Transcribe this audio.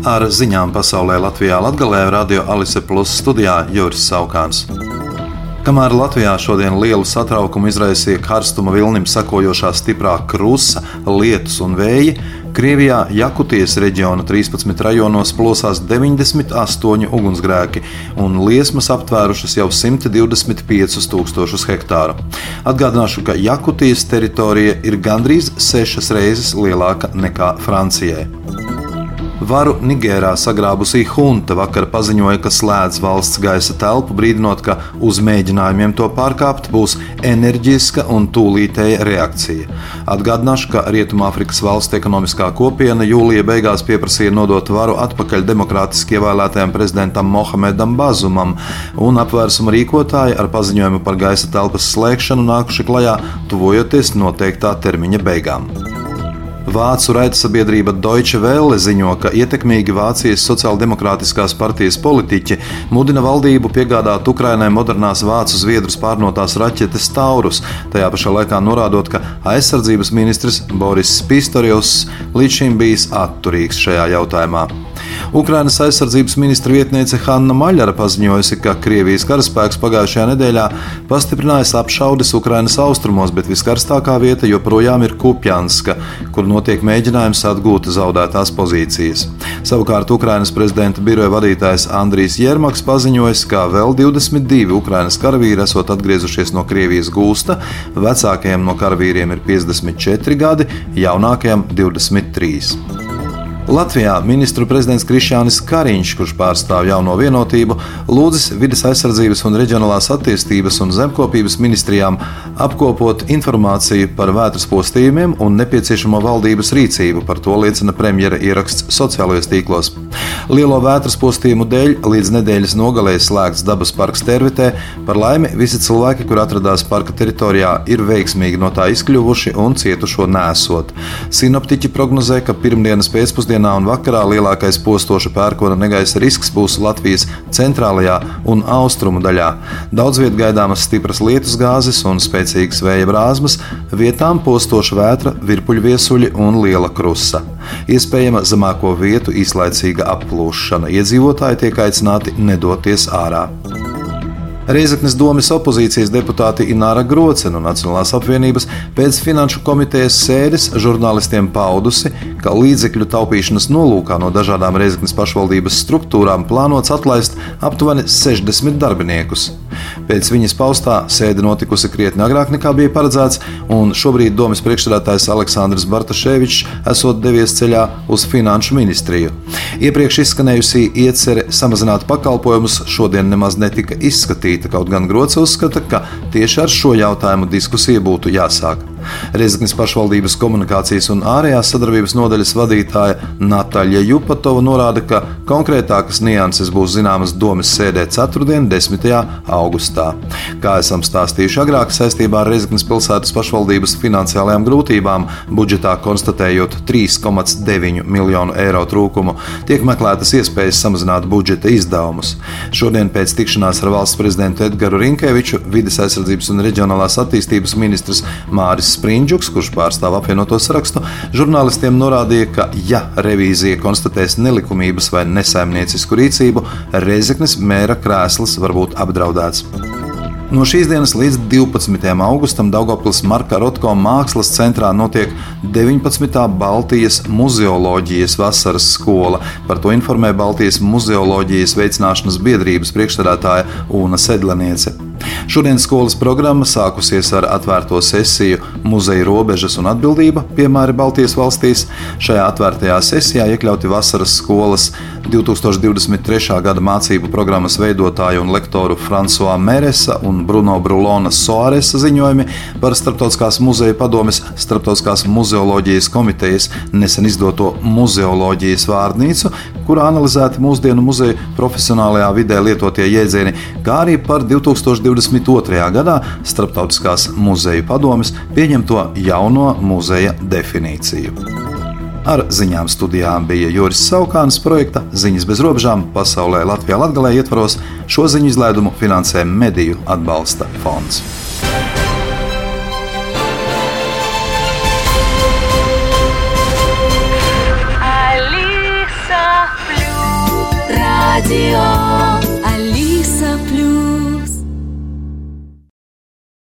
Ar ziņām pasaulē Latvijā Latvijā radio Alise Plus studijā Juris Saukāns. Kamēr Latvijā šodien lielu satraukumu izraisīja karstuma vilnim sekojošā stiprā krusa, lietus un vēji, Krievijā Jakutijas reģiona 13 rajonos plosās 98 ugunsgrēki, un liesmas aptvērušas jau 125 tūkstošus hektāru. Atgādināšu, ka Jakutijas teritorija ir gandrīz sešas reizes lielāka nekā Francijai. Varu Nigērā sagrābusī hunta vakar paziņoja, ka slēdz valsts gaisa telpu, brīdinot, ka uz mēģinājumiem to pārkāpt būs enerģiska un tūlītēja reakcija. Atgādināšu, ka Rietumāfrikas valsts ekonomiskā kopiena jūlija beigās pieprasīja nodot varu atpakaļ demokrātiski ievēlētajam prezidentam Mohamedam Bazumam, un apvērsuma rīkotāji ar paziņojumu par gaisa telpas slēgšanu nākuši klajā, tuvojoties noteiktā termiņa beigām. Vācu raidsabiedrība Deutsche Welle ziņo, ka ietekmīgi Vācijas sociāldemokrātiskās partijas politiķi mudina valdību piegādāt Ukrainai modernās vācu zviedru pārnotās raķetes Taurus, tajā pašā laikā norādot, ka aizsardzības ministrs Boris Pistorius līdz šim bijis atturīgs šajā jautājumā. Ukrainas aizsardzības ministra vietniece Hanna Maļara paziņojusi, ka Krievijas karaspēks pagājušajā nedēļā pastiprinājis apšaudes Ukrainas austrumos, bet viskarstākā vieta joprojām ir Kupjanska, kur notiek mēģinājums atgūt zaudētās pozīcijas. Savukārt Ukrainas prezidenta biroja vadītājs Andrijs Jermaks paziņojis, ka vēl 22 Ukrainas karavīri esot atgriezušies no Krievijas gūsta, vecākajiem no karavīriem ir 54 gadi, jaunākajiem 23. Latvijā ministru prezidents Krišjānis Kariņš, kurš pārstāv jauno vienotību, lūdzis vidas aizsardzības un reģionālās attīstības un zemkopības ministrijām apkopot informāciju par vētras postījumiem un nepieciešamo valdības rīcību. Par to liecina premjera ieraksts sociālajos tīklos. Lielo vētras postījumu dēļ līdz nedēļas nogalē slēgts dabas parks Tervitē. Par laimi visi cilvēki, kur atradās parka teritorijā, ir veiksmīgi no tā izkļuvuši un cietušo nesot. Sinoptiķi prognozē, ka pirmdienas pēcpusdienā pēcpusdienā un vakarā lielākais postoša pērkona negaisa risks būs Latvijas centrālajā un austrumu daļā. Daudz vietā gaidāmas stipras lietus gāzes un spēcīgas vēja brāzmas, vietām postoša vētra, virpuļviesuļi un liela krusa. Iespējama zemāko vietu īslaicīga applūšana. Iedzīvotāji tiek aicināti nedoties ārā. Reizeknas domas opozīcijas deputāti Ināra Groce no Nacionālās apvienības pēc finanšu komitejas sēdes žurnālistiem paudusi, ka līdzekļu taupīšanas nolūkā no dažādām Reizeknas pašvaldības struktūrām plānots atlaist aptuveni 60 darbiniekus. Pēc viņas paustā sēde notikusi krietni agrāk nekā bija paredzēts, un šobrīd domas priekšstādātājs Aleksandrs Bartaševičs esot devies ceļā uz Finanšu ministriju. Iepriekš izskanējusī iecerē samazināt pakalpojumus šodien nemaz netika izskatīta, kaut gan Grots uzskata, ka tieši ar šo jautājumu diskusija būtu jāsāk. Reizeknas pašvaldības komunikācijas un ārējās sadarbības nodaļas vadītāja Natāļa Jupatova norāda, ka konkrētākas nianses būs zināmas domas sēdē 4. 10. augustā. Kā esam stāstījuši agrāk, saistībā ar Reizeknas pilsētas pašvaldības finansiālajām grūtībām, budžetā konstatējot 3,9 miljonu eiro trūkumu, tiek meklētas iespējas samazināt budžeta izdevumus. Šodien pēc tikšanās ar valsts prezidentu Edgars Rinkeviču, vides aizsardzības un reģionālās attīstības ministrs Māris Sprindžuks, kurš pārstāv apvienoto sarakstu, žurnālistiem norādīja, ka, ja revīzija konstatēs nelikumības vai nesaimniecisku rīcību, Reizeknes mēra krēsls var būt apdraudēts. No šīs dienas līdz 12. augustam Daugopils Marka Rotko mākslas centrā notiek 19. Baltijas muzeoloģijas vasaras skola. Par to informē Baltijas muzeoloģijas veicināšanas biedrības priekšstādātāja Una Sedlaniece. Šodien skolas programma sākusies ar atvērto sesiju Muzeja robežas un atbildība, piemēram, Baltijas valstīs. Šajā atvērtajā sesijā iekļauti vasaras skolas 2023. gada mācību programmas veidotāju un lektoru Fransuā Meresa un Bruno Brulona Soaresa ziņojumi par Startautiskās muzeja padomes Startautiskās muzeoloģijas komitejas nesen izdoto muzeoloģijas vārnīcu, kurā analizēti mūsdienu muzeja profesionālajā vidē lietotie jēdzieni, kā arī par 2020. 22. gadā Startautiskās muzeju padomes pieņemto jauno muzeja definīciju. Ar ziņām studijām bija Juris Saukāns projekta Ziņas bez robežām pasaulē Latvijā Latgalē ietvaros šo ziņu izlaidumu finansē Mediju atbalsta fonds.